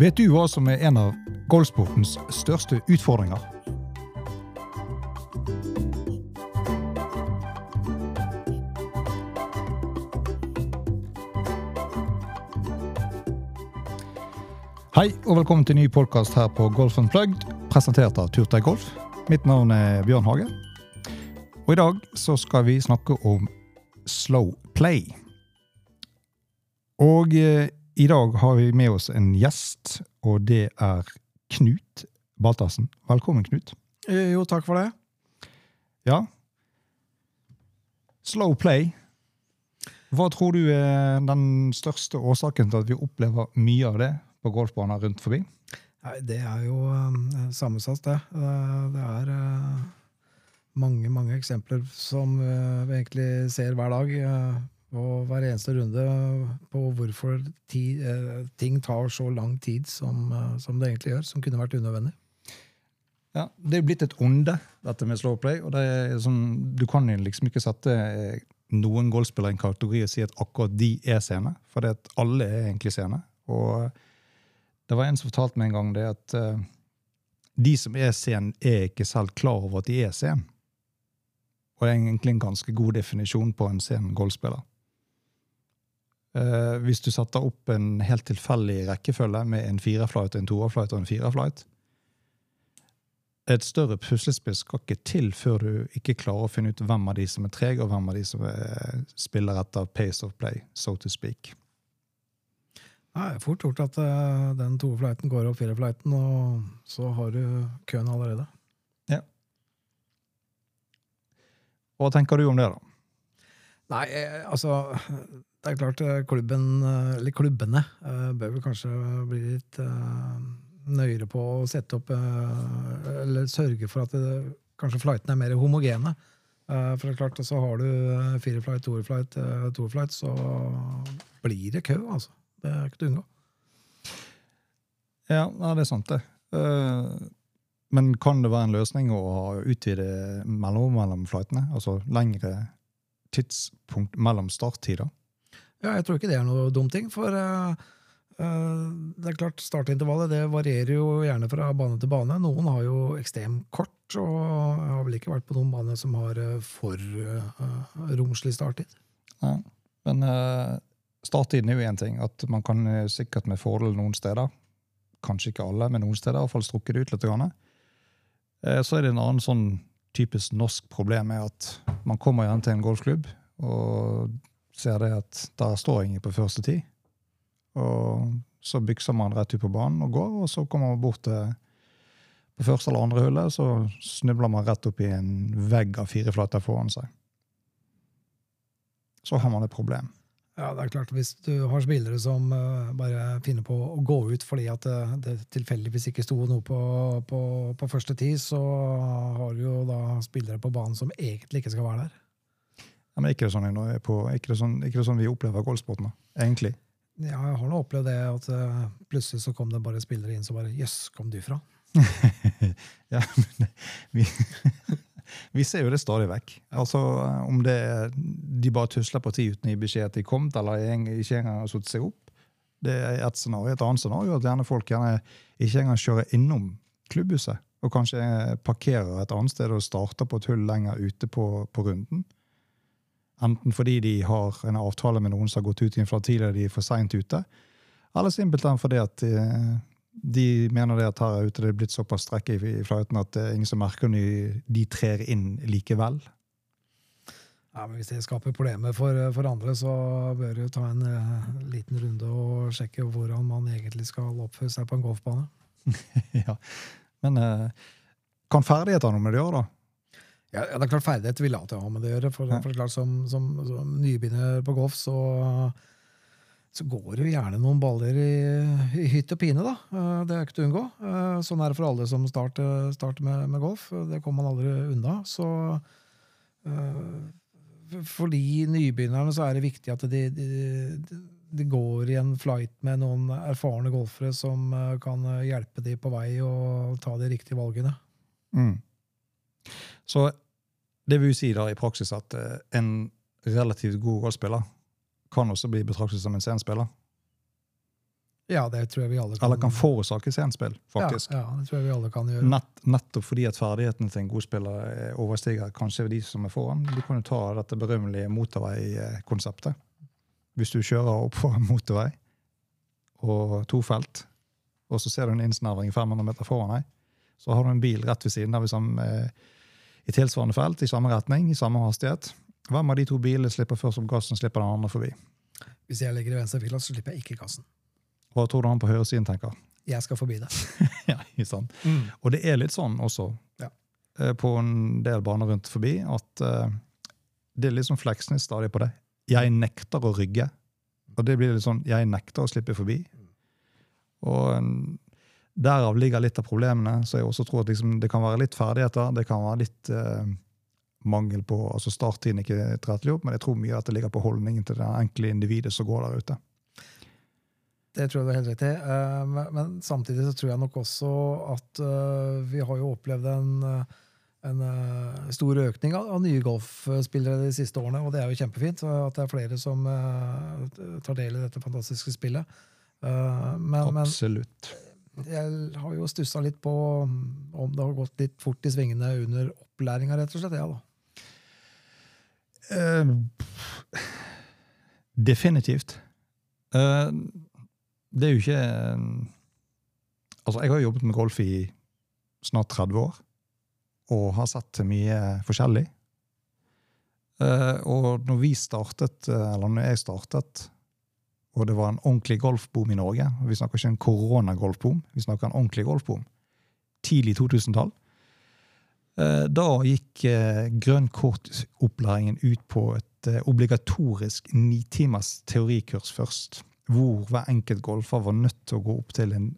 Vet du hva som er en av golfsportens største utfordringer? Hei og velkommen til ny podkast her på Golf Unplugged, presentert av Turtøy Golf. Mitt navn er Bjørn Hage. Og i dag så skal vi snakke om slow play. Og eh, i dag har vi med oss en gjest, og det er Knut Baltassen. Velkommen, Knut. Eh, Jo, takk for det. Ja. Slow play. Hva tror du er den største årsaken til at vi opplever mye av det på golfbaner rundt forbi? Nei, det er jo eh, sammensatt, det. Eh, det er eh, mange, mange eksempler som vi egentlig ser hver dag. Eh, og hver eneste runde på hvorfor ti, eh, ting tar så lang tid som, eh, som det egentlig gjør, som kunne vært unødvendig. Ja, Det er blitt et onde, dette med slow play. og sånn, Du kan jo liksom ikke sette eh, noen golfspillere i en kategori og si at akkurat de er sene, for det at alle er egentlig sene. Og det var en som fortalte meg en gang det at eh, de som er sen, er ikke selv klar over at de er sen. Og det er egentlig en ganske god definisjon på en sen golfspiller. Eh, hvis du setter opp en helt tilfeldig rekkefølge med en fireflight, en toerflight og en fireflight, et større puslespill skal ikke til før du ikke klarer å finne ut hvem av de som er trege, og hvem av de som er, spiller etter pace of play, so to speak. Nei, fort gjort at uh, den toerflighten går opp firerflighten, og så har du køen allerede. Ja. Hva tenker du om det, da? Nei, eh, altså Det er klart eh, klubben, eh, eller klubbene eh, bør vel kanskje bli litt nøyere på å sette opp Eller sørge for at det, kanskje flightene er mer homogene. For det er klart, så har du fire flight, to flight, to flight, så blir det kø, altså. Det er ikke til å unngå. Ja, det er sant, det. Men kan det være en løsning å utvide mellom, mellom flightene? Altså lengre tidspunkt mellom starttider? Ja, jeg tror ikke det er noe dum ting, for uh, det er klart, startintervallet det varierer jo gjerne fra bane til bane. Noen har jo ekstremt kort, og jeg har vel ikke vært på noen bane som har eh, for uh, romslig starttid. Ja. Men uh, starttiden er jo én ting. At man kan sikkert med fordel noen steder, kanskje ikke alle, men noen steder, i hvert fall strukke det ut litt. Grann. Eh, så er det en annen sånn typisk norsk problem med at man kommer gjerne til en golfklubb og ser det at der står ingen på første tid. Og så bykser man rett ut på banen og går, og så kommer man bort til på første eller andre hullet, så snubler man rett opp i en vegg av fire flater foran seg. Så har man et problem. Ja, det er klart, Hvis du har spillere som uh, bare finner på å gå ut fordi at det, det tilfeldigvis ikke sto noe på, på, på første tid, så har du jo da spillere på banen som egentlig ikke skal være der. Ja, men ikke det sånn, på, ikke det sånn, ikke det sånn vi opplever golfsporten, egentlig. Ja, jeg har nå opplevd det at uh, plutselig så kom det bare spillere inn som bare Jøss, kom du fra? ja, men vi, vi ser jo det stadig vekk. Altså, Om det de bare tusler på tid uten å gi beskjed at de kom, eller ikke engang har satt seg opp. Det er et scenario. Et annet scenario at gjerne folk gjerne ikke engang kjører innom klubbhuset. Og kanskje parkerer et annet sted og starter på et hull lenger ute på, på runden. Enten fordi de har en avtale med noen som har gått ut i en flat tidligere, de er for seint ute, eller simpelthen fordi at eh, de mener det at her ute det er blitt såpass strekk i i at det er ingen som merker når de, trer inn likevel. Ja, men Hvis det skaper problemer for, for andre, så bør du ta en uh, liten runde og sjekke hvordan man egentlig skal oppføre seg på en golfbane. ja. Men uh, kan ferdigheter ha noe med det å gjøre, da? Ja, det er klart Ferdighet vil alltid ha med det å gjøre. For, for klart Som, som, som nybegynner på golf, så, så går det jo gjerne noen baller i, i hytt og pine. da. Eh, Det er ikke til å unngå. Eh, Sånn er det for alle som starter, starter med, med golf. Det kommer man aldri unna. Så eh, for de nybegynnerne så er det viktig at de, de, de går i en flight med noen erfarne golfere som kan hjelpe de på vei og ta de riktige valgene. Mm. Så det vil si da i praksis at eh, en relativt god rollespiller kan også bli betraktet som en scenespiller? Ja, det tror jeg vi alle kan Eller kan forårsake scenespill, faktisk. Ja, ja, det tror jeg vi alle kan gjøre. Nett, nettopp fordi at ferdighetene til en god spiller eh, overstiger kanskje de som er foran. Du kan jo ta dette berømmelige motorveikonseptet. Hvis du kjører opp på en motorvei og to felt, og så ser du en innsnevring 500 meter foran deg, så har du en bil rett ved siden av som, eh, i tilsvarende felt, i samme retning, i samme hastighet. Hvem av de to bilene slipper først opp gassen, slipper den andre forbi? Hvis jeg ligger i venstre fila, så slipper jeg ikke gassen. Hva tror du han på høyresiden tenker? Jeg skal forbi det. ja, ikke sant? Og det er litt sånn også Ja. eh, på en del baner rundt forbi at eh, det er litt sånn Fleksnes stadig på det. Jeg nekter å rygge. Og det blir litt sånn jeg nekter å slippe forbi. Og eh, derav ligger litt av problemene. Så jeg også tror at liksom, det kan være litt ferdigheter. Det kan være litt eh, mangel på altså Starttiden ikke tilrettelig opp, men jeg tror mye at det ligger på holdningen til det enkle individet som går der ute. Det tror jeg du har helt rett i. Uh, Men, men samtidig så tror jeg nok også at uh, vi har jo opplevd en, en uh, stor økning av, av nye golfspillere de siste årene, og det er jo kjempefint at det er flere som tar del i dette fantastiske spillet. Men, men Absolutt. Jeg har jo stussa litt på om det har gått litt fort i svingene under opplæringa, rett og slett. Ja, da. Eh, definitivt. Uh, det er jo ikke eh, Altså, jeg har jobbet med golf i snart 30 år, og har sett mye forskjellig. Uh, og når vi startet, eh, eller når jeg startet, og det var en ordentlig golfboom i Norge Vi snakker ikke en koronagolfboom, vi snakker en ordentlig golfboom. Tidlig 2000-tall. Eh, Da gikk grønnkortopplæringen ut på et eh, obligatorisk nitimers teorikurs først, hvor hver enkelt golfer var nødt til å gå opp til en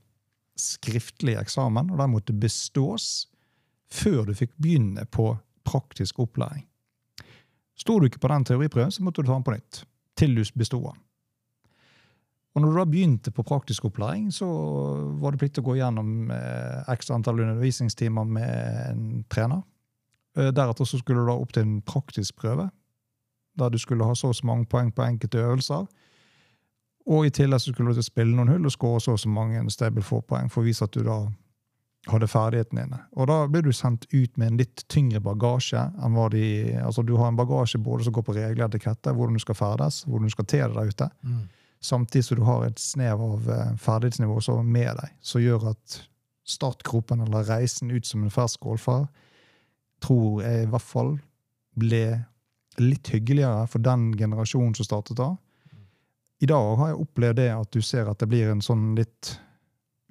skriftlig eksamen, og den måtte bestås før du fikk begynne på praktisk opplæring. Sto du ikke på den teoriprøven, så måtte du ta den på nytt, til du besto den. Og når du da begynte på praktisk opplæring, så var det plikt til å gå gjennom eh, x antall undervisningstimer med en trener. Eh, deretter så skulle du da opp til en praktisk prøve, der du skulle ha så og så mange poeng på enkelte øvelser. Og i tillegg så skulle du spille noen hull og skåre så og så mange stable four-poeng for å vise at du da hadde ferdighetene dine. Og da blir du sendt ut med en litt tyngre bagasje enn hva de Altså du har en bagasje både som går på regler, etikette, hvordan du skal ferdes, hvordan du skal te deg der ute. Samtidig som du har et snev av eh, ferdighetsnivå er med deg, som gjør at startgropen eller reisen ut som en fersk golfer tror jeg i hvert fall ble litt hyggeligere for den generasjonen som startet da. I dag har jeg opplevd det at du ser at det blir en sånn litt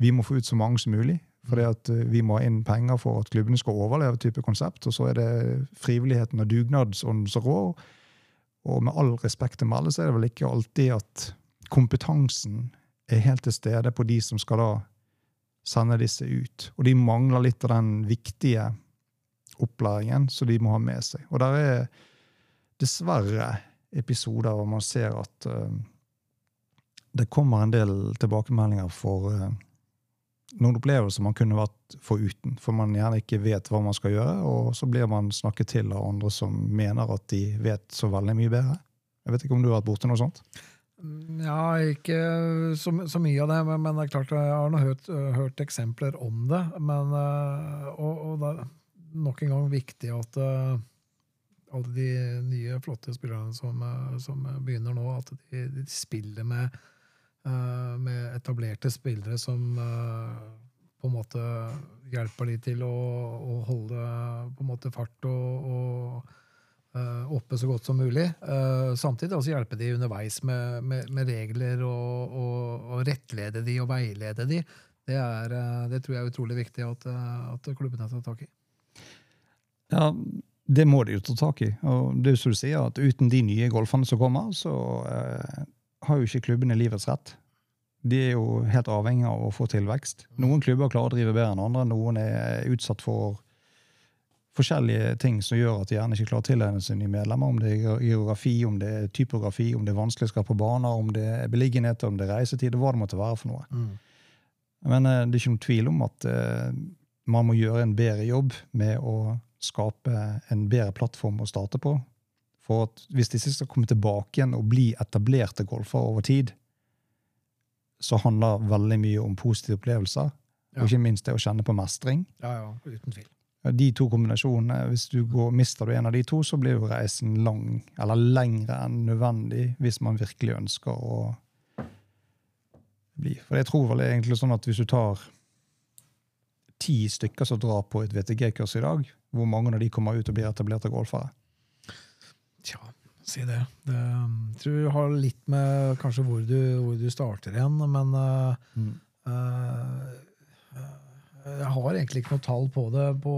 Vi må få ut så mange som mulig. Fordi at eh, vi må ha inn penger for at klubbene skal overleve, type konsept. Og så er det frivilligheten og dugnadsånden som rår. Og med all respekt til melde, så er det vel ikke alltid at kompetansen er helt til stede på de som skal da sende disse ut. Og de mangler litt av den viktige opplæringen som de må ha med seg. Og der er dessverre episoder hvor man ser at uh, det kommer en del tilbakemeldinger for uh, noen opplevelser man kunne vært foruten. For man gjerne ikke vet hva man skal gjøre, og så blir man snakket til av andre som mener at de vet så veldig mye bedre. Jeg vet ikke om du har vært borti noe sånt? Ja, ikke så, så mye av det, men, men det er klart jeg har hørt, hørt eksempler om det. Men, eh, og, og det er nok en gang viktig at eh, alle de nye, flotte spillerne som, eh, som begynner nå, at de, de spiller med, med etablerte spillere som på en måte hjelper de til å, å holde på en måte fart og, og oppe så godt som mulig. Eh, samtidig også hjelpe de underveis med, med, med regler og, og, og rettlede de og veilede de. Det, er, eh, det tror jeg er utrolig viktig at, eh, at klubbene tar tak i. Ja, det må de jo ta tak i. Og det er som du sier, at uten de nye golferne som kommer, så eh, har jo ikke klubbene livets rett. De er jo helt avhengig av å få tilvekst. Noen klubber klarer å drive bedre enn andre. Noen er utsatt for forskjellige ting som gjør at de gjerne ikke klarer å tilegne seg nye medlemmer. Om det er geografi, om det er typografi, om det er vanskelighetsgrad på baner, om det er beliggenhet, om det er reisetid, hva det måtte være for noe. Men eh, det er ikke noen tvil om at eh, man må gjøre en bedre jobb med å skape en bedre plattform å starte på. For at hvis disse skal komme tilbake igjen og bli etablerte golfere over tid, så handler veldig mye om positive opplevelser. Ja. Og ikke minst det å kjenne på mestring. Ja, ja, uten tvil. De to kombinasjonene, hvis du går, mister du en av de to, så blir jo reisen lang, eller lengre enn nødvendig, hvis man virkelig ønsker å bli. For jeg tror vel egentlig sånn at hvis du tar ti stykker som drar på et VTG-kurs i dag, hvor mange av de kommer ut og blir etablerte golfere? Tja, si det. Det um, tror jeg har litt med kanskje hvor du, hvor du starter igjen, men uh, uh, jeg har egentlig ikke noe tall på det, på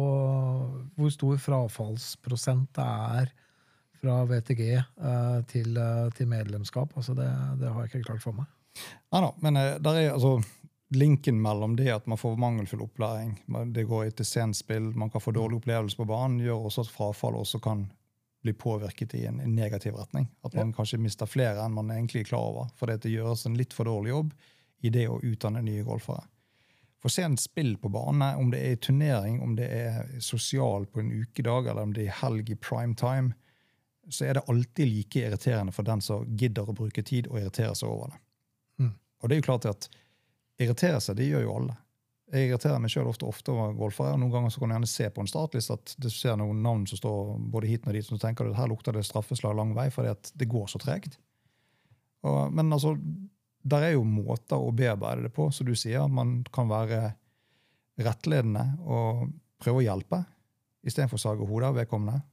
hvor stor frafallsprosent det er fra VTG uh, til, uh, til medlemskap. Altså det, det har jeg ikke klart for meg. Nei da, men eh, der er altså linken mellom det at man får mangelfull opplæring, det går etter sent spill, man kan få dårlig opplevelse på banen, gjør også at frafall også kan bli påvirket i en, negativ retning. At man kanskje mister flere enn man egentlig er klar over. Fordi at det gjøres en litt for dårlig jobb i det å utdanne nye golfere. For sent spill på bane, om det er i turnering, om det er sosial på en ukedag, eller om det er helg i prime time, så er det alltid like irriterende for den som gidder å bruke tid og irritere seg over det. Mm. Og det er jo klart at irritere seg, det gjør jo alle. Jeg irriterer meg sjøl ofte, ofte over golfere. Noen ganger så kan du gjerne se på en startliste at det ser noen navn som står både hit og dit, så tenker du at her lukter det straffeslag lang vei, fordi at det går så tregt. Og- Men altså, der er jo måter å bearbeide det på, som du sier. Man kan være rettledende og prøve å hjelpe, istedenfor å sage hodet av vedkommende.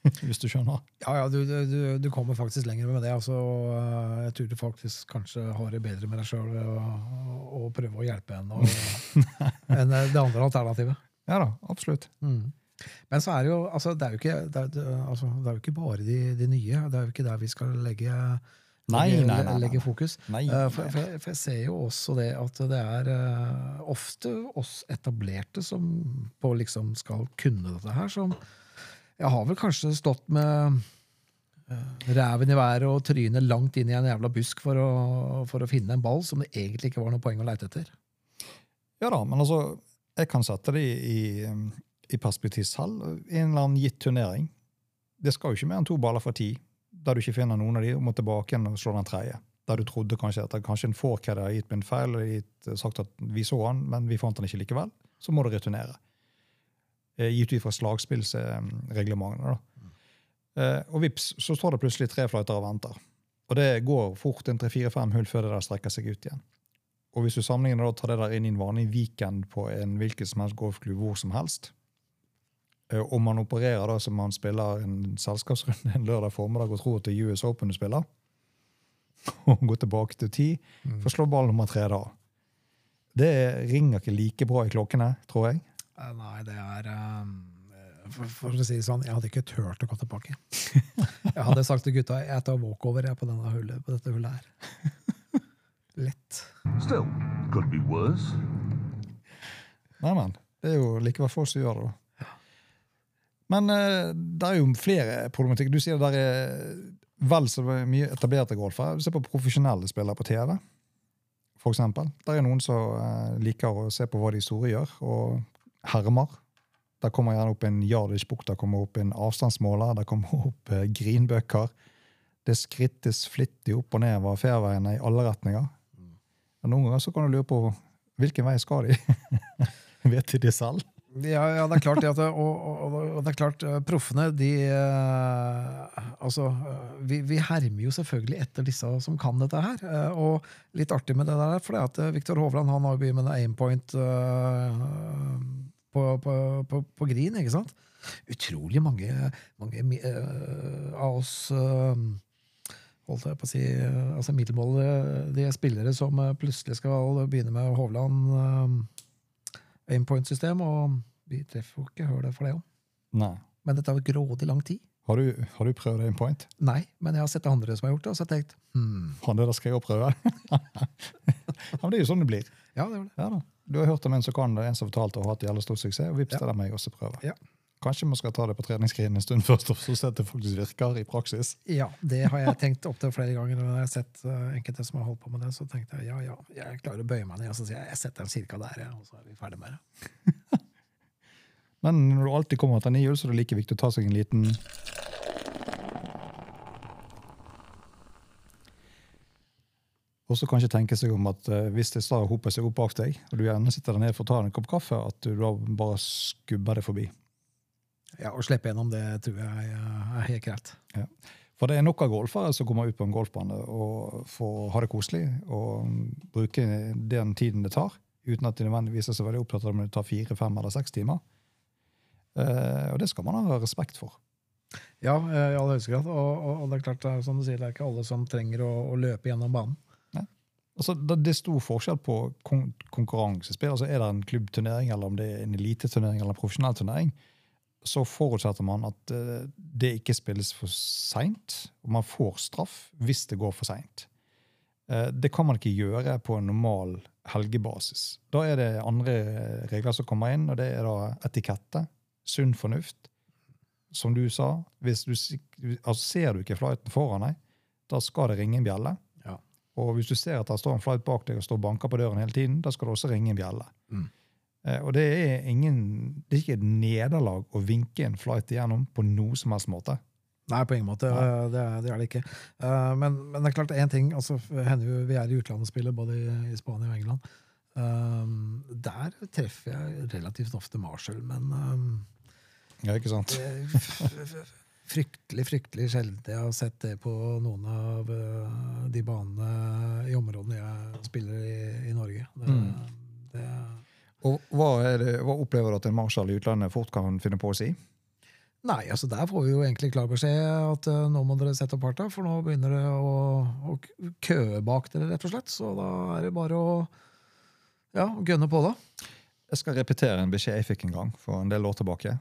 Hvis du skjønner. Ja, ja, du, du, du kommer faktisk lenger med det. Altså, uh, jeg tror du faktisk kanskje har det bedre med deg sjøl å prøve å hjelpe enn, enn det andre alternativet. Ja da, absolutt. Mm. Men så er det jo, altså, det er jo ikke, det er, det, altså, det er jo ikke bare de, de nye. Det er jo ikke der vi skal legge, Nei, nei, nei, legge fokus. Nei, nei. for, for, jeg, for jeg ser jo også det at det er uh, ofte oss etablerte som på liksom skal kunne dette her, som Jeg har vel kanskje stått med uh, ræven i været og trynet langt inn i en jævla busk for å, for å finne en ball som det egentlig ikke var noe poeng å leite etter. Ja da, men altså, jeg kan sette det i, i i selv. I en eller annen gitt turnering. Det skal jo ikke mer enn to baller for ti, der du ikke finner noen av de, og må tilbake igjen og slå den tredje. Der du trodde kanskje at kanskje en forkad har gitt en feil, og sagt at vi så han, men vi fant han ikke likevel. Så må du returnere. Eh, Gitt ut fra slagspillsreglementene. da. Eh, Og vips, så står det plutselig tre flighter og venter. Og det går fort en tre-fire-fem hull før det der strekker seg ut igjen. Og hvis du sammenligner da, tar det der inn i en vanlig weekend på en hvilken som helst golfklubb hvor som helst, eh, og man opererer da som man spiller en selskapsrunde en lørdag formiddag og tror at det er US Open du spiller, og går tilbake til ti, for å slå ball nummer tre da. Det ringer ikke like bra i klokkene, tror jeg. Eh, Nei, det er um, for, for å si det sånn, jeg hadde ikke turt å gå tilbake. Jeg hadde sagt til gutta jeg tar walkover jeg, på, denne hullet, på dette hullet her. Lett. Still, could be worse. Nei, men. Det er jo likevel få som gjør det. Men uh, det er jo flere problematikk. Du sier det der er vel så mye etablerte golfere. Du ser på profesjonelle spillere på TV, for eksempel. Der er noen som uh, liker å se på hva de store gjør, og hermer. Der kommer gjerne opp en Jardish-bok, der kommer opp en avstandsmåler, der kommer opp uh, grinbøker. Det skrittes flittig opp og ned over fairveiene i alle retninger. Og noen ganger så kan du lure på hvilken vei skal de? Vet de det selv? Ja, ja, det er klart det og, og, og det er klart, eh, proffene, de eh, Altså, eh, vi, vi hermer jo selvfølgelig etter disse som kan dette her. eh, Og litt artig med det der, for det at eh, Viktor Hovland han har jo begynt med aimpoint eh, på, på, på, på Green, ikke sant? Utrolig mange, mange av oss holdt jeg på å si, altså altså de spillere som plutselig skal begynne med Hovland aimpoint-system, og vi treffer jo ikke hølet for det òg. Men det tar jo grådig lang tid. Har du, har du prøvd aimpoint? Nei, men jeg har sett andre som har gjort det, og så har jeg tenkt hmm, Han der skal jeg jo prøve. ja, men det er jo sånn det blir. ja, det var det. Ja, da. Du har hørt om en som kan det, en som fortalte og har hatt jævlig stor suksess, og vips, Ja. det er meg også prøve. Ja. Kanskje man skal ta det på treningsskrinet en stund først, og så at det faktisk virker i praksis. Ja, det har jeg tenkt opptil flere ganger. Når jeg har sett uh, enkelte som har holdt på med det, så tenkte jeg ja, ja, jeg klarer å bøye meg ned, og så sier jeg jeg setter den cirka der, og så er vi ferdig med det. Men når du alltid kommer til ni hjul, så er det like viktig å ta seg en liten Og så kanskje tenke seg om at eh, hvis det hoper seg opp bak deg, og du gjerne sitter der nede for å ta en kopp kaffe, at du da bare skubber det forbi. Ja, Å slippe gjennom det tror jeg er helt greit. For det er nok av golfere som kommer ut på en golfbane og får ha det koselig og bruke den tiden det tar, uten at de nødvendigvis er så veldig opptatt av om det tar fire, fem eller seks timer. Eh, og det skal man ha respekt for. Ja, eh, i aller høyeste grad. Og, og, og det er klart, som du sier, det er ikke alle som trenger å, å løpe gjennom banen. Altså, det, det er stor forskjell på kon konkurransespill. Altså, er det en klubbturnering, eller om det er en eliteturnering eller en profesjonell turnering, så forutsetter man at eh, det ikke spilles for seint, og man får straff hvis det går for seint. Eh, det kan man ikke gjøre på en normal helgebasis. Da er det andre regler som kommer inn, og det er da etikette, sunn fornuft. Som du sa, hvis du, altså ser du ikke flighten foran deg, da skal det ringe en bjelle. Ja. Og hvis du ser at det står en flight bak deg og står og banker på døren hele tiden, da skal det også ringe en bjelle. Mm. Eh, og det er, ingen, det er ikke et nederlag å vinke en flight igjennom på noe som helst måte. Nei, på ingen måte. Eh, Det, det er det ikke. Eh, Men, men det er klart, én ting altså, Vi er i utlandet og spiller, både i, Spania og England. Der treffer jeg relativt ofte Marshall, men Ja, ikke sant? fryktelig, fryktelig sjelden jeg har sett det på noen av de banene i områdene jeg spiller i, i Norge. Det, Mm. det, Og hva, det, hva opplever du at en marshal i utlandet fort kan finne på å si? Nei, altså der får vi jo egentlig klar beskjed at uh, nå må dere sette opp farta, for nå begynner det å, å køe bak dere, rett og slett. Så da er det bare å ja, gønne på, da. Jeg skal repetere en beskjed jeg fikk en gang for en del år tilbake.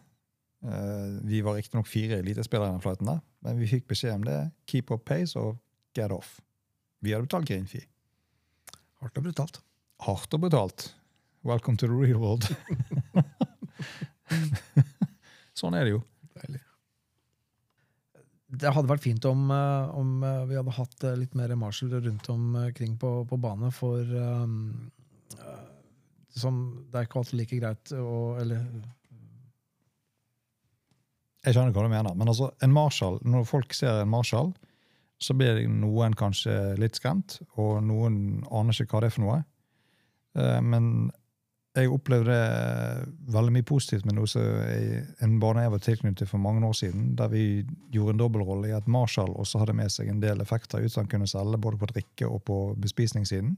Uh, vi var riktignok fire elitespillere i den flighten, der, men vi fikk beskjed om det. Keep up pace og get off. Vi hadde betalt green fee. Hardt og brutalt. Hardt og brutalt. Welcome to the real world. sånn er det jo. Deilig. Det hadde vært fint om, eh, om eh, vi hadde hatt eh, litt mer Marshall rundt omkring på, på bane, for um, som, det er ikke alltid like greit å Eller Jeg skjønner hva du mener. Men altså, en Marshall, når folk ser en Marshall, så blir noen kanskje litt skremt, og noen aner ikke hva det er for noe. Eh, Men jeg opplevde veldig mye positivt med noe som en bane jeg var tilknyttet for mange år siden, der vi gjorde en dobbeltrolle i at Marshall også hadde med seg en del effekter ut som han kunne selge både på drikke og på bespisningssiden.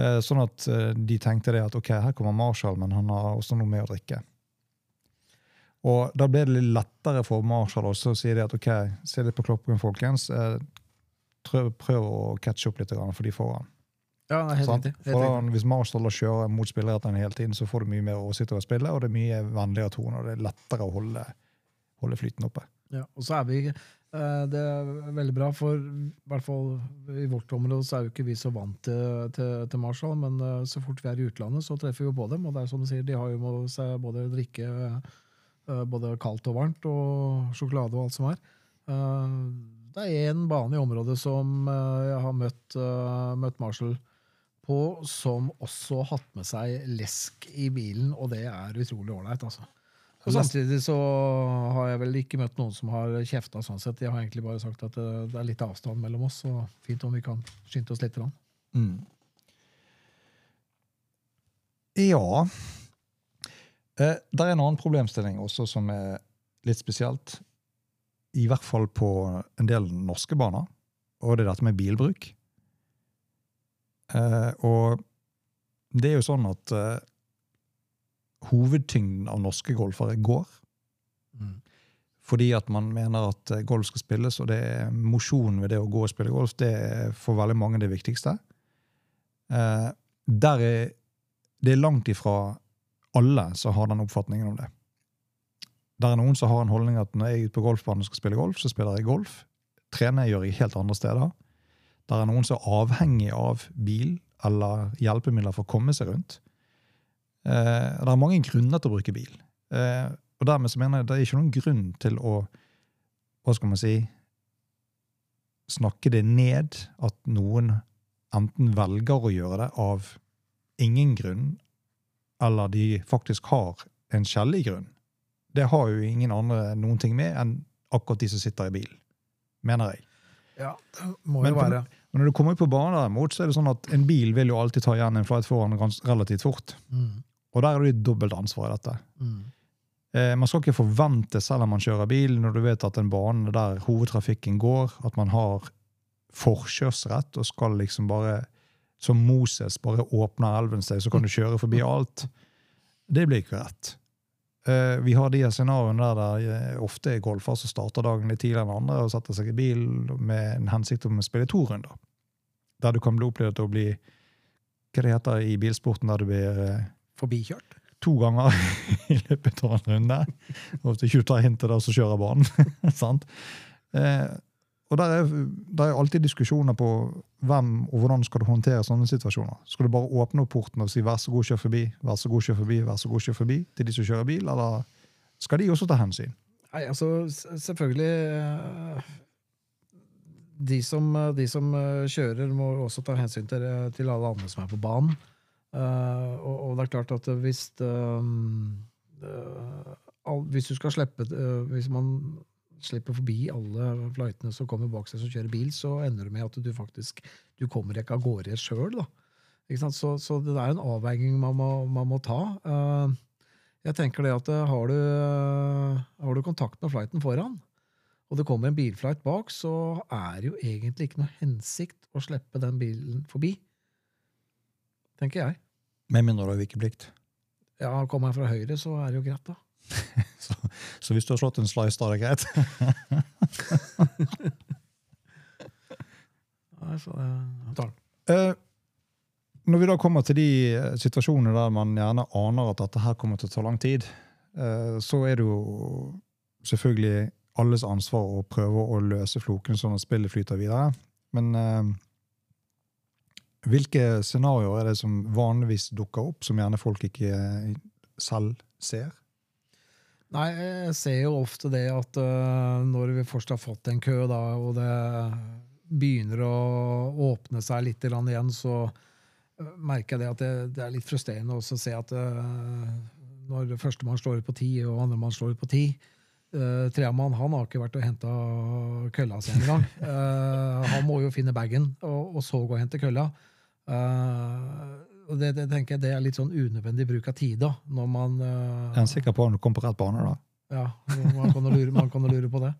Eh, Sånn at eh, de tenkte det at ok, her kommer Marshall, men han har også noe med å drikke. Og da ble det litt lettere for Marshall også å si det at ok, se litt på klokken, folkens. Eh, Prøv, å catche opp litt for de foran. Ja, helt Sant? riktig. Helt da, riktig. hvis Marshall kjører mot spillerettene hele tiden, så får du mye mer oversikt over spillet, og det er mye vennligere tone, og det er lettere å holde, holde flyten oppe. Ja, og så er vi eh, Det er veldig bra, for i hvert fall i vårt område så er jo ikke vi så vant til, til, til Marshall, men eh, så fort vi er i utlandet, så treffer vi jo på dem. Og det er som du sier, de har jo med seg både drikke eh, både kaldt og varmt, og sjokolade og alt som er. Det er én bane i området som jeg har møtt, møtt Marshall på, som også har hatt med seg lesk i bilen, og det er utrolig ålreit, altså. Og Samtidig så har jeg vel ikke møtt noen som har kjefta sånn sett. Jeg har egentlig bare sagt at det, det er litt avstand mellom oss, og fint om vi kan skynde oss litt. Mm. Ja. Eh, det er en annen problemstilling også som er litt spesielt. I hvert fall på en del norske baner. Og det er dette med bilbruk. Eh, og det er jo sånn at eh, hovedtyngden av norske golfere går. Fordi at man mener at eh, golf skal spilles, og det er mosjonen ved det å gå og spille golf, det er for veldig mange det viktigste. Eh, der er det er langt ifra alle som har den oppfatningen om det. Der er noen som har en holdning at når jeg er ute på golfbanen og skal spille golf, så spiller jeg golf. Trener gjør jeg helt andre steder. Det er noen som er avhengig av bil eller hjelpemidler for å komme seg rundt. Eh, det er mange grunner til å bruke bil. Eh, og dermed så mener jeg det er ikke noen grunn til å hva skal man si snakke det ned at noen enten velger å gjøre det av ingen grunn, eller de faktisk har en skjellig grunn. Det har jo ingen andre noen ting med enn akkurat de som sitter i bilen, mener jeg. Ja, det må jo Men, være. Og når du kommer på banen, derimot, så er det sånn at en bil vil jo alltid ta igjen en flight foran relativt fort. Mm. Og der er det i dobbelt ansvar i dette. Mm. Eh, man skal ikke forvente, selv om man kjører bil, når du vet at en bane der hovedtrafikken går, at man har forkjørsrett og skal liksom bare, som Moses, bare åpner elven seg, så kan du kjøre forbi alt. Det blir ikke rett. Eh, vi har de scenarioene der det eh, ofte er golfer som starter dagen litt tidligere enn andre og setter seg i bil med en hensikt om å spille to runder. Der du kan bli opplevd til å bli hva det heter i bilsporten, der du blir eh, Forbikjørt. to ganger i løpet av en runde. Og du ikke tar hintet der som kjører banen. sant? Og der er, der er alltid diskusjoner på hvem og hvordan skal du håndtere sånne situasjoner. Skal du bare åpne opp porten og si 'vær så god, kjør forbi', 'vær så god, kjør forbi', vær så god, kjør forbi til de som kjører bil, eller skal de også ta hensyn? Nei, altså selvfølgelig eh, de som, eh, de som eh, kjører, må også ta hensyn til, til alle andre som er på banen. Og, og det er klart at hvis all, Hvis du skal slippe Hvis man slipper forbi alle flightene som kommer bak seg som kjører bil, så ender det med at du faktisk du kommer ikke av gårde sjøl. Så, så det er en avveining man må, man må ta. Eh, jeg tenker det at eh, har du, eh, har du kontakt med flighten foran, og det kommer en bilflight bak, så er det jo egentlig ikke noe hensikt å slippe den bilen forbi. Tenker jeg. Med mindre du har vikeplikt. Ja, Kommer jeg fra høyre, så er det jo greit, da. Så, så hvis du har slått en slice, da er det greit. Nei, så det. Eh, når vi da kommer til de eh, situasjonene der man gjerne aner at dette her kommer til å ta lang tid, eh, så er det jo selvfølgelig alles ansvar å prøve å løse floken sånn at spillet flyter videre. Men eh, hvilke scenarioer er det som vanligvis dukker opp, som gjerne folk ikke selv ser? Nei, jeg ser jo ofte det at uh, når vi først har fått en kø, da, og det begynner å åpne seg litt igjen, så øh, merker jeg det at det, det er litt frustrerende å se at uh, når førstemann slår ut på ti, og andremann slår ut på ti uh, Tredjemann han har ikke vært og henta kølla si engang. Uh, han må jo finne bagen, og, og så gå og hente kølla. Uh, og det, det tenker jeg det er litt sånn unødvendig bruk av tid, da, når man uh, Er sikker på om du kommer på rett bane? da? ja, man kan jo lure, man kan lure på det.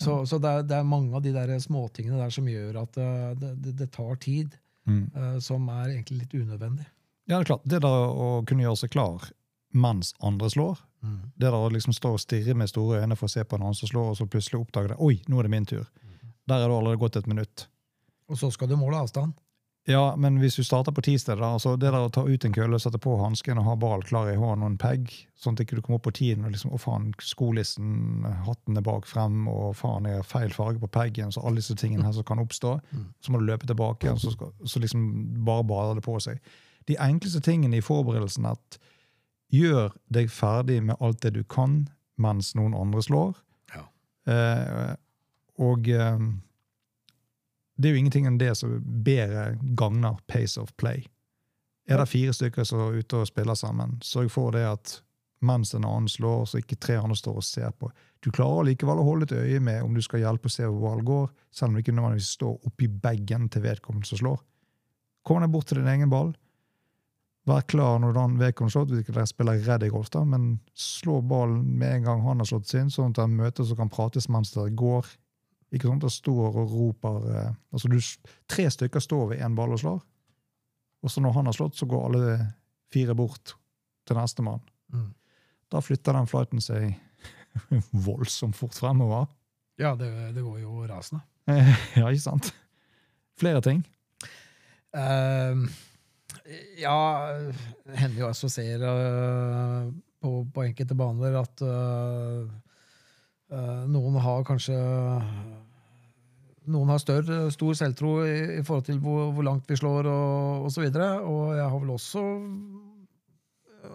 Så, så det, er, det er mange av de der småtingene der som gjør at uh, det, tar tid, Mm. uh, som er egentlig litt unødvendig. Ja, det er klart. Det der å kunne gjøre seg klar mens andre slår, det der å liksom stå og stirre med store øyne for å se på en annen som slår, og så plutselig oppdage det, oi, nå er det min tur. Der er det allerede gått et minutt. Og så skal du måle avstand. Ja, men hvis du starter på ti steder, altså det der å ta ut en kølle, sette på hansken og ha ball klar i hånden og en pegg, sånn at ikke du kommer opp på tiden og liksom, å faen, skolissen, hatten er bak frem, og faen, jeg har feil farge på peggen, så alle disse tingene her som kan oppstå, så må du løpe tilbake igjen, så, skal, så liksom bare bader det på seg. De enkleste tingene i forberedelsen er at gjør deg ferdig med alt det du kan mens noen andre slår, Ja. eh, og eh, det er jo ingenting enn det som bedre gagner pace of play. Er det fire stykker som er ute og spiller sammen, sørg for det at mens en annen slår, så ikke tre andre står og ser på. Du klarer likevel å holde et øye med om du skal hjelpe å se hvor ballen går, selv om du ikke nødvendigvis står oppi bagen til vedkommende som slår. Kom deg bort til din egen ball. Vær klar når den vedkommende slår. hvis ikke dere spiller redd i golf, da, men slå ballen med en gang han har slått sin, sånn at dere møtes og kan prates mens dere går. Ikke sånn og står og roper eh, altså du, Tre stykker står ved én ball og slår, og så når han har slått, så går alle fire bort til nestemann. Mm. Da flytter den flighten seg voldsomt fort fremover. Ja, det, det går jo rasende. ja, ikke sant? Flere ting. Uh, ja, det hender jo også ser uh, på, på enkelte baner at uh, noen har kanskje noen har større, stor selvtro i, i forhold til hvor, hvor langt vi slår og, og så videre. Og jeg har vel også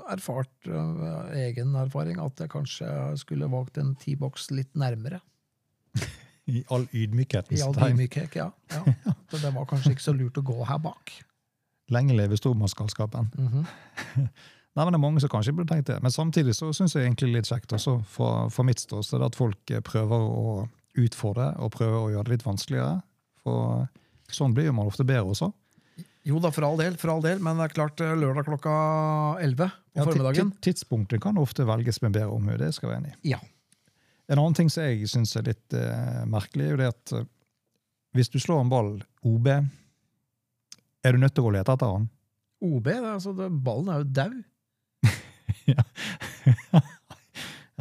erfart, eh, egen erfaring, at jeg kanskje skulle valgt en T-boks litt nærmere. I all I ydmykhetens all tegn. ydmykhet, ja. ja. Så det var kanskje ikke så lurt å gå her bak. Lenge leve stormannsgalskapen. Mhm. Nei, men Det er mange som kanskje burde tenkt det. Men samtidig så syns jeg egentlig litt kjekt også, fra, fra mitt ståsted, at folk prøver å utfordre og prøve å gjøre det litt vanskeligere. For Sånn blir jo man ofte bedre også. Jo da, for all del, for all del, men det er klart eh, lørdag klokka 11 på Ja, formiddagen. ti- Tidspunktet kan ofte velges med bedre omhu. Det skal jeg være enig i. Ja. En annen ting som jeg syns er litt uh, merkelig, er jo det at uh, hvis du slår en ball OB, er du nødt til å lete etter den? OB, det, altså, ballen er jo daud. Ja,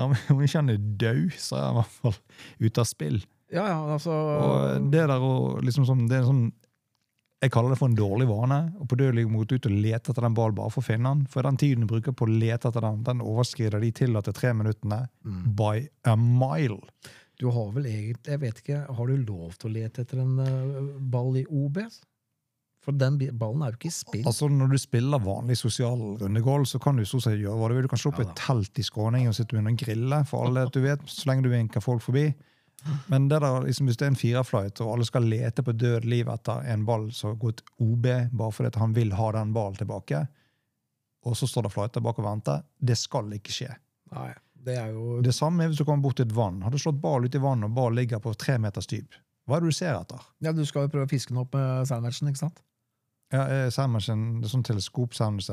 Om ikke han er død, så er han i hvert fall ute av spill. Ja, ja, altså Og det der å liksom sånn, det er en sånn Jeg kaller det for en dårlig vane. Og på dødelig mot ut og lete etter den ballen bare for å finne den. For den tiden du bruker på å lete etter den, den overskrider de tillatte tre minuttene Mm. by a mile. Du har vel egentlig Jeg vet ikke, har du lov til å lete etter en eh, ball i OB? For den ballen er jo ikke i spill. Altså Når du spiller vanlig sosial rundegål, så kan du så sett gjøre hva du vil. Du kan slå opp Ja et telt i Skåning og sitte under en grille, for alle du vet, så lenge du vinker folk forbi. Men det der, liksom, hvis det er en fireflight, og alle skal lete på død liv etter en ball som har gått OB, bare fordi at han vil ha den ballen tilbake, og så står det flighter bak og venter, det skal ikke skje. Nei, det er jo Det samme er hvis du kommer bort til et vann. Har du slått ball ut i vannet, og ball ligger på tre meters dyp, hva er det du ser etter? Ja, Du skal jo prøve å fiske den opp med sandwichen, ikke sant? Ja, jeg sin sånn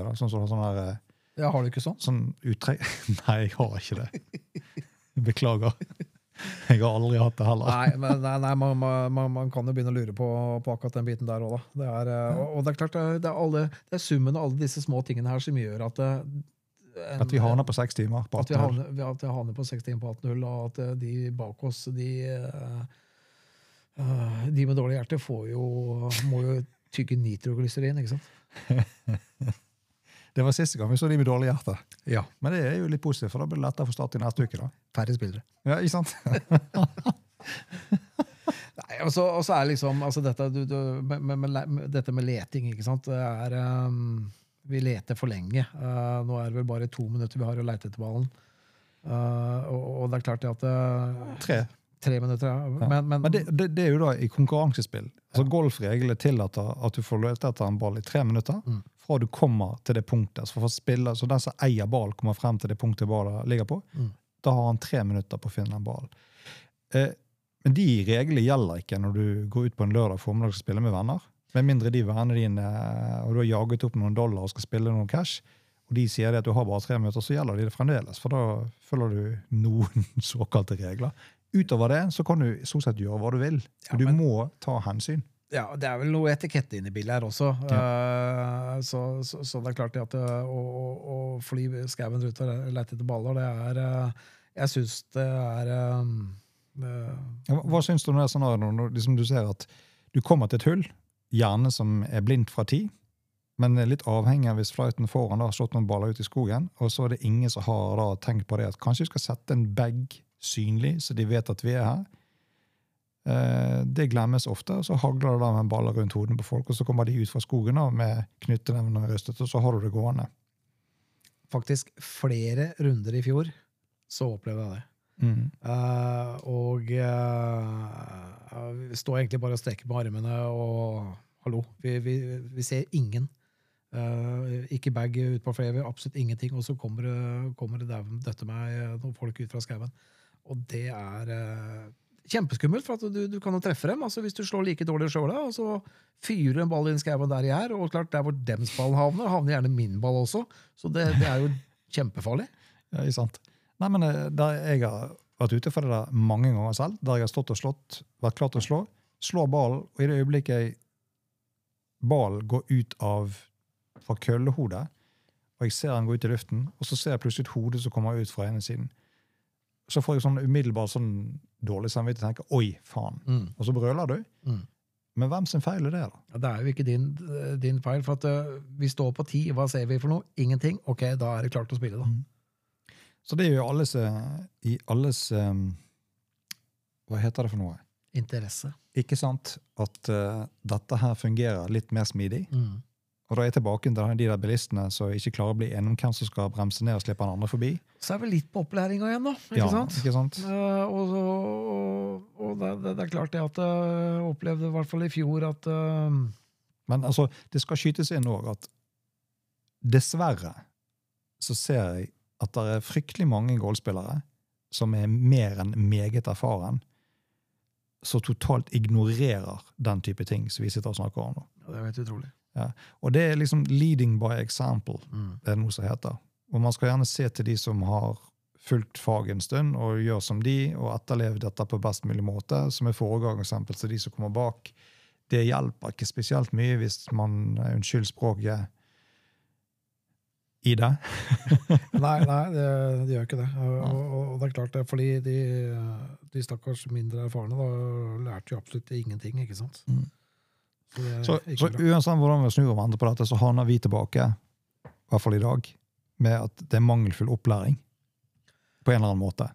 er sånn sånn sånn eh, Ja, Har du ikke sånn? sånn uttrekk Nei, jeg har ikke det. Beklager. Jeg har aldri hatt det heller. Nei, men, nei, nei man, man, man kan jo begynne å lure på, på akkurat den biten der òg, da. Det er, eh, og, og det er klart, det er, alle, det er summen av alle disse små tingene her som gjør at det, en- At vi havner på seks timer. på at vi 18 hull. at vi havner på 60 på 18-0, og at eh, de bak oss, de, eh, eh, de med dårlig hjerte, får jo, må jo tygge nitroglyserin, ikke sant? Det var siste gang vi så de med dårlig hjerte. Ja. Men det er jo litt positivt, for da blir det lettere for start i neste uke. da. Færre spillere. Ja, ikke sant? Nei, og så, er liksom altså dette, du, du, med, med, med, med, dette med leting, ikke sant? Det er, um, vi leter for lenge. Uh, nå er det vel bare to minutter vi har å leite etter ballen. Uh, og, og det er klart det at uh, Tre. Tre minutter, ja. Men, men, Men det, det, det er jo da i konkurransespill. Altså Golfreglene tillater at du får løpt etter en ball i tre minutter Mm. fra du kommer til det punktet. Så for å spille, så den som eier ball, kommer frem til det punktet ballen ligger på. Mm. Da har han tre minutter på å finne den ballen. Eh, men de reglene gjelder ikke når du går ut på en lørdag formiddag og skal spille med venner. Med mindre de vennene dine eh, og du har jaget opp noen dollar og skal spille noen cash, og de sier at du har bare tre minutter, så gjelder de det fremdeles. For da følger du noen såkalte regler. Utover det så kan du stort sett gjøre hva du vil. Ja, du men- må ta hensyn. ja, det er vel noe etikette inne i bildet her også. Uh, så, så, så det er klart at uh, å, å- å fly skauen rundt og lete etter baller, det er uh, Jeg syns det er um, uh, Ja, Hva, syns du om det scenarioet når liksom du ser at du kommer til et hull, gjerne som er blindt fra tid, men er litt avhengig av hvis flighten foran da har slått noen baller ut i skogen, og så er det ingen som har da tenkt på det at kanskje vi skal sette en bag synlig, så de vet at vi er her. Eh, det glemmes ofte, og så hagler det da med baller rundt hodene på folk, og så kommer de ut fra skogen da med knyttenevene røstet, og så har du det gående. faktisk flere runder i fjor så opplevde jeg det. Mm. Uh, og uh, vi står egentlig bare og strekker med armene og hallo, vi, vi, vi ser ingen. Uh, ikke bag ut på flere, absolutt ingenting. Og så kommer det, kommer det døtte meg noen folk ut fra skauen. Og det er eh, kjempeskummelt, for du, du kan jo treffe dem. altså Hvis du slår like dårlig sjøl, og så fyrer en ball inn skauen der jeg er, og klart der hvor dems ball havner, havner gjerne min ball også. Så det, det er jo kjempefarlig. Ja, ikke sant. Nei, men eh, der jeg har vært ute for det der mange ganger selv, der jeg har stått og slått, vært klar til å slå, slår ballen, og i det øyeblikket ballen går ut av fra køllehodet, og jeg ser den gå ut i luften, og så ser jeg plutselig et hode som kommer ut fra ene siden. Så får jeg sånn umiddelbart sånn dårlig samvittighet og tenker 'oi, faen'. Mm. Og så brøler du. Mm. Men hvem sin feil er det, da? Ja, Det er jo ikke din, din feil, for at uh, vi står på ti. Hva ser vi for noe? Ingenting. Ok, da er det klart å spille, da. Så det er jo alles, eh, i alles um, Hva heter det for noe? Interesse. Ikke sant at uh, dette her fungerer litt mer smidig? Og da er jeg tilbake til de der bilistene som ikke klarer å bli enige om hvem som skal bremse ned og slippe den andre forbi. Så er vi litt på opplæringa igjen, da. Ikke Ja, sant? ikke sant? Uh, og så- og, og det, det, det er klart det at jeg opplevde i hvert fall i fjor at uh... Men altså, det skal skytes inn òg at dessverre så ser jeg at det er fryktelig mange golfspillere som er mer enn meget erfaren, som totalt ignorerer den type ting som vi sitter og snakker om nå. Ja, det er helt utrolig. Og det er liksom leading by example, Mm. det er noe som heter. Og man skal gjerne se til de som har fulgt faget en stund, og gjør som de, og etterlever dette på best mulig måte, som er foregangseksempel til de som kommer bak. Det hjelper ikke spesielt mye hvis man, unnskyld språket, i det. Nei, nei det, det gjør ikke det. Og, og, og det er klart, det, fordi de, de stakkars mindre erfarne da, lærte jo absolutt ingenting, ikke sant? Mm. Så Så, uansett hvordan vi snur og vender på dette, så havner vi tilbake, i hvert fall i dag, med at det er mangelfull opplæring. På en eller annen måte.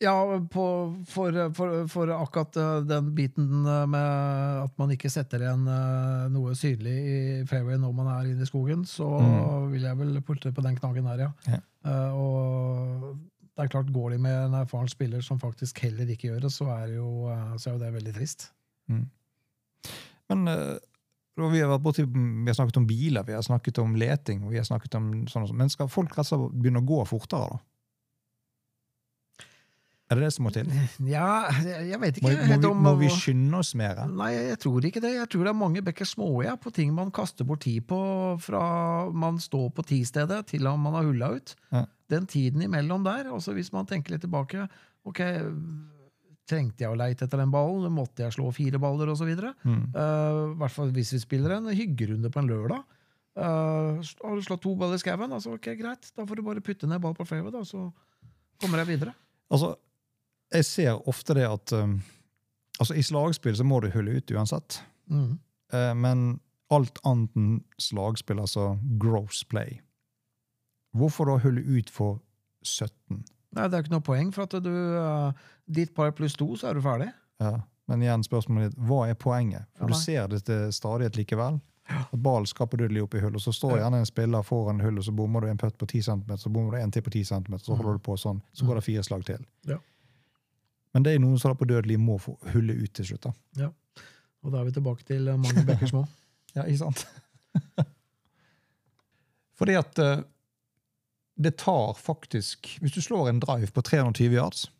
Ja, på, for, for, for akkurat eh, den biten eh, med at man ikke setter igjen eh, noe synlig i fairway når man er inne i skogen, så Mm. vil jeg vel putte på den knaggen der, ja. Ja. Uh, og det er klart, går de med en erfaren spiller som faktisk heller ikke gjør det, så er jo, så er jo det veldig trist. Men eh, vi har borti, vi har snakket om biler, vi har snakket om leting, vi har snakket om sånn og sånn. Men skal folk rett og begynne å gå fortere, da? Er det det som må til? Ja, jeg vet ikke må, må, vi, må vi skynde oss mer? Nei, jeg tror ikke det. Jeg tror det er mange bekker små ja, på ting man kaster bort tid på fra man står på tistedet til man har hulla ut. Ja. Den tiden imellom der, også hvis man tenker litt tilbake Ok, trengte jeg å leite etter den ballen? Måtte jeg slå fire baller, osv.? Mm. Uh, hvert fall hvis vi spiller en hyggerunde på en lørdag. Uh, har du slått to baller i skauen? Altså, ok, greit, da får du bare putte ned ball på fairway, da, så kommer jeg videre. Altså, jeg ser ofte det at um, altså I slagspill så må du hulle ut uansett. Mm. Uh, men alt annet enn slagspill, altså gross play Hvorfor da hulle ut for 17? Nei, det er ikke noe poeng, for at du uh, Ditt par pluss to, så er du ferdig. Ja. Men igjen spørsmålet ditt, hva er poenget? For Ja, du ser det til stadighet likevel. At ballen skal på dødelig opp i hullet, så står gjerne en spiller foran hull, og så bommer du en putt på 10 cm, så bommer du en til på 10 cm, så holder du på sånn. Så går det fire slag til. Mm. Ja. Men det er noen som på dødelig må få hullet ut til slutt. da. Og da er vi tilbake til uh, mange bekker små. Ja, ikke sant? Fordi at eh, det tar faktisk Hvis du slår en drive på 320 yards,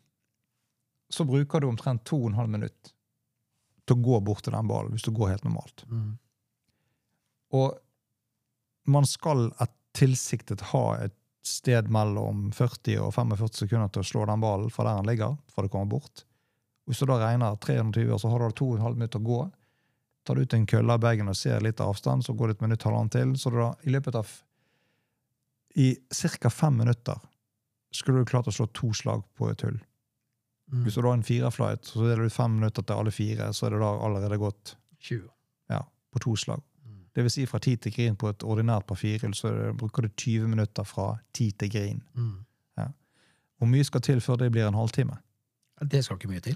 så bruker du omtrent 2,5 minutt til å gå bort til den ballen, hvis du går helt normalt. Mm. Og man skal et tilsiktet ha et sted mellom 40 og 45 sekunder til å slå den ballen fra der den ligger, fra det kommer bort. Hvis du da regner 320 år, så har du 2,5 minutter å gå. Tar du ut en kølle av bagen og ser litt avstand, så går det et minutt, halvannet til. Så da, i løpet av i ca. fem minutter skulle du klart å slå to slag på et hull. Mm. Hvis du da har en fireflight, så deler du fem minutter til alle fire, så er det da allerede gått 20. ja, på to slag. Mm. Det vil si fra tid til grin på et ordinært par firehull, så er det- bruker du 20 minutter fra tid til grin. Mm. Hvor mye skal til før det blir en halvtime? Det skal ikke mye til.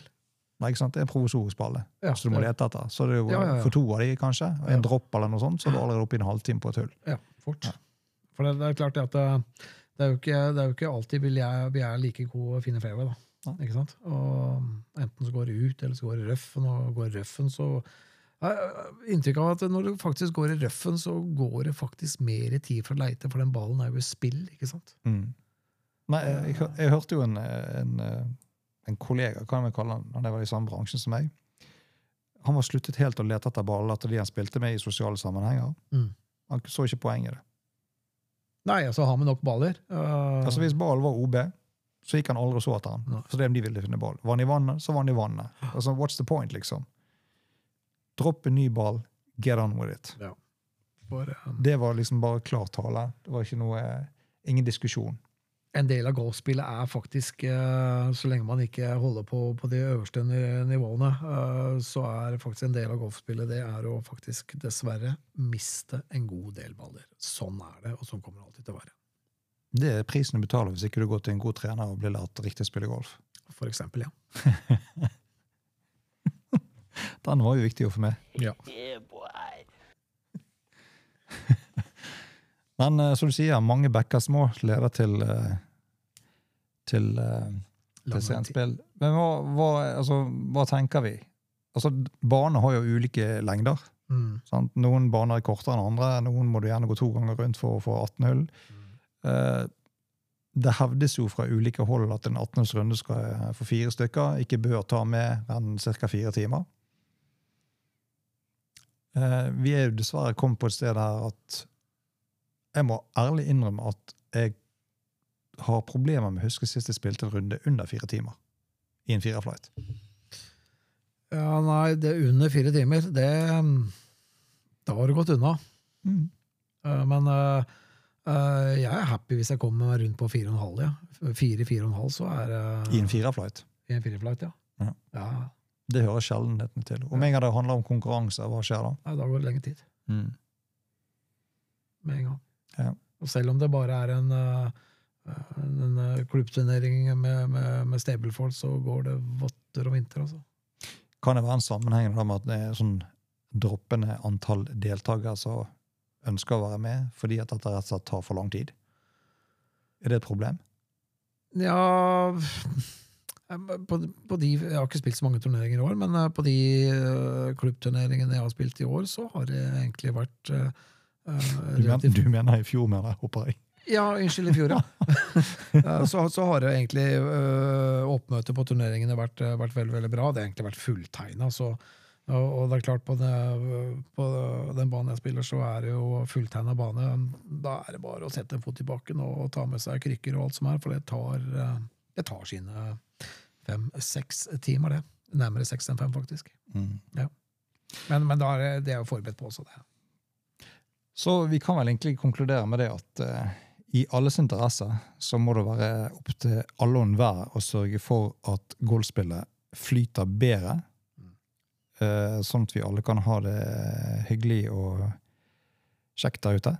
Nei, ikke sant? Det er en provisorisk balle, Ja, så du må lete etter. Så det er jo Ja, ja, ja. for to av de, kanskje, og en Ja. dropp eller noe sånt, så er du allerede oppe i en halvtime på et hull. Ja, fort. Ja. For det, det er klart det at det, det, er jo ikke, det er jo ikke alltid vil jeg, vi er like gode å finne fairway. da. Ja. Ikke sant? Og enten så går det ut, eller så går det i røffen, og går røffen, så har Inntrykk av at når du faktisk går i røffen, så går det faktisk mer tid for å leite, for den ballen er jo i spill. ikke sant? Mm. Nei, jeg, jeg, jeg hørte jo en, en, eh, en kollega, kan vi kalle han, han var i samme bransje som meg. Han var sluttet helt å lete etter baller til de han spilte med i sosiale sammenhenger. Mm. Han så ikke poenget i det. Nei, altså har vi nok baller. Uh, Altså Hvis ballen var OB, så gikk han aldri og så etter han. Så det det om de ville finne ball. Var han i vannet, så var han i vannet. Altså, What's the point, liksom? Dropp en ny ball, get on with it. for, um, Det var liksom bare klar tale. Det var ikke noe, ingen diskusjon. En del av golfspillet er faktisk, eh, så lenge man ikke holder på på de øverste nivåene, eh, så er faktisk en del av golfspillet det er å faktisk dessverre miste en god del baller. Sånn er det, og sånn kommer det alltid til å være. Det er prisen du betaler hvis ikke du går til en god trener og blir lært riktig å spille golf. For eksempel, ja. Den var jo viktig å få med. ja. Men uh, som du sier, mange bekker små leder til uh, til, uh, til senspill. Men hva, hva, altså, hva tenker vi? Altså, Baner har jo ulike lengder. Mm. Sant? Noen baner er kortere enn andre. Noen må du gjerne gå to ganger rundt for å få 18 hull. Eh, det hevdes jo fra ulike hold at en 18. runde skal, for fire stykker ikke bør ta med enn ca. fire timer. Eh, vi er jo dessverre kommet på et sted her at jeg må ærlig innrømme at jeg har problemer med å huske sist jeg spilte en runde under fire timer i en firerflight. Ja, nei, det er under fire timer. Det Da har du gått unna. Mm. Eh, Men uh, uh, jeg er happy hvis jeg kommer meg rundt på fire og en halv. Ja. Fire, fire og en halv, så er det I en firerflight. i en fireflight, ja. Ja. ja. Det hører sjeldenheten til. Om en gang det handler om konkurranse, hva skjer da? Nei, da går det lenge tid. Mm. Med en gang. Ja. Og selv om det bare er en, eh, en eh, klubbturnering med, med, med stablefolk, så går det votter og vinter, altså. Kan det være en sammenheng med at det er sånn droppende antall deltakere som ønsker å være med, fordi at dette rett og slett tar for lang tid? Er det et problem? Ja på, på de, Jeg har ikke spilt så mange turneringer i år, men eh, på de klubbturneringene jeg har spilt i år, så har det egentlig vært Du, men, du mener i fjor, mener jeg, håper jeg. Ja, unnskyld, i fjor, ja. Eh, så, så har det egentlig øh, oppmøtet på turneringene vært, øh, vært veldig veldig bra. Det har egentlig vært fulltegna. Og, det er klart, på, det, på den banen jeg spiller, så er det jo fulltegna bane. Da er det bare å sette en fot i bakken og ta med seg krykker og alt som er, for det tar, det tar sine fem-seks timer, det. Nærmere seks enn fem, faktisk. Mm. Men, men da er det, det er jo forberedt på også, det. Så vi kan vel egentlig konkludere med det at uh, i alles interesse så må det være opp til alle og enhver å sørge for at golfspillet flyter bedre. uh, sånn at vi alle kan ha det hyggelig og kjekt der ute.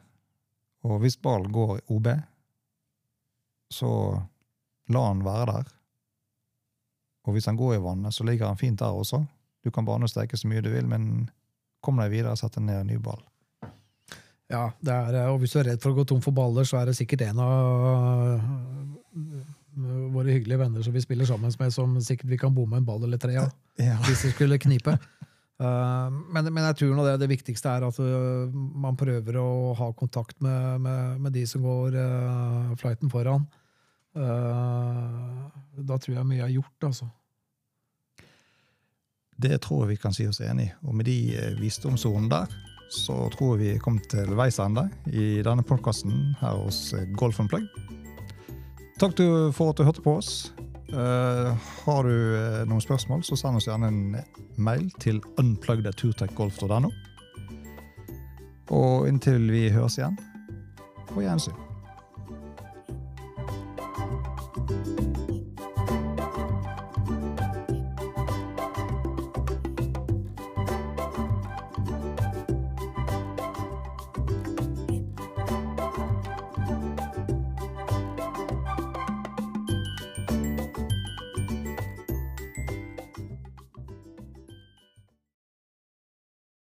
Og hvis ballen går OB, så la han være der. Og hvis han går i vannet, så ligger han fint der også. Du kan banesteke så mye du vil, men kom deg videre og sett ned en ny ball. Ja, det er, og hvis du er redd for å gå tom for baller, så er det sikkert en av øh, våre hyggelige venner som vi spiller sammen med, som sikkert vi kan bomme en ball eller tre av, Ja. hvis det skulle knipe. Uh, men, men jeg tror nå det, det viktigste er at man prøver å ha kontakt med, med, med de som går uh, flighten foran. Uh, da tror jeg mye er gjort, altså. Det tror jeg vi kan si oss enig i. Og med de eh, visdomsordene der, så tror jeg vi kom til veis ende i denne podkasten her hos Golf Unplug. Takk for at du hørte på oss. Eh, har du eh, noen spørsmål, så send oss gjerne en mail til unplugged.turtechgolf.no. Og inntil vi høres igjen, på gjensyn.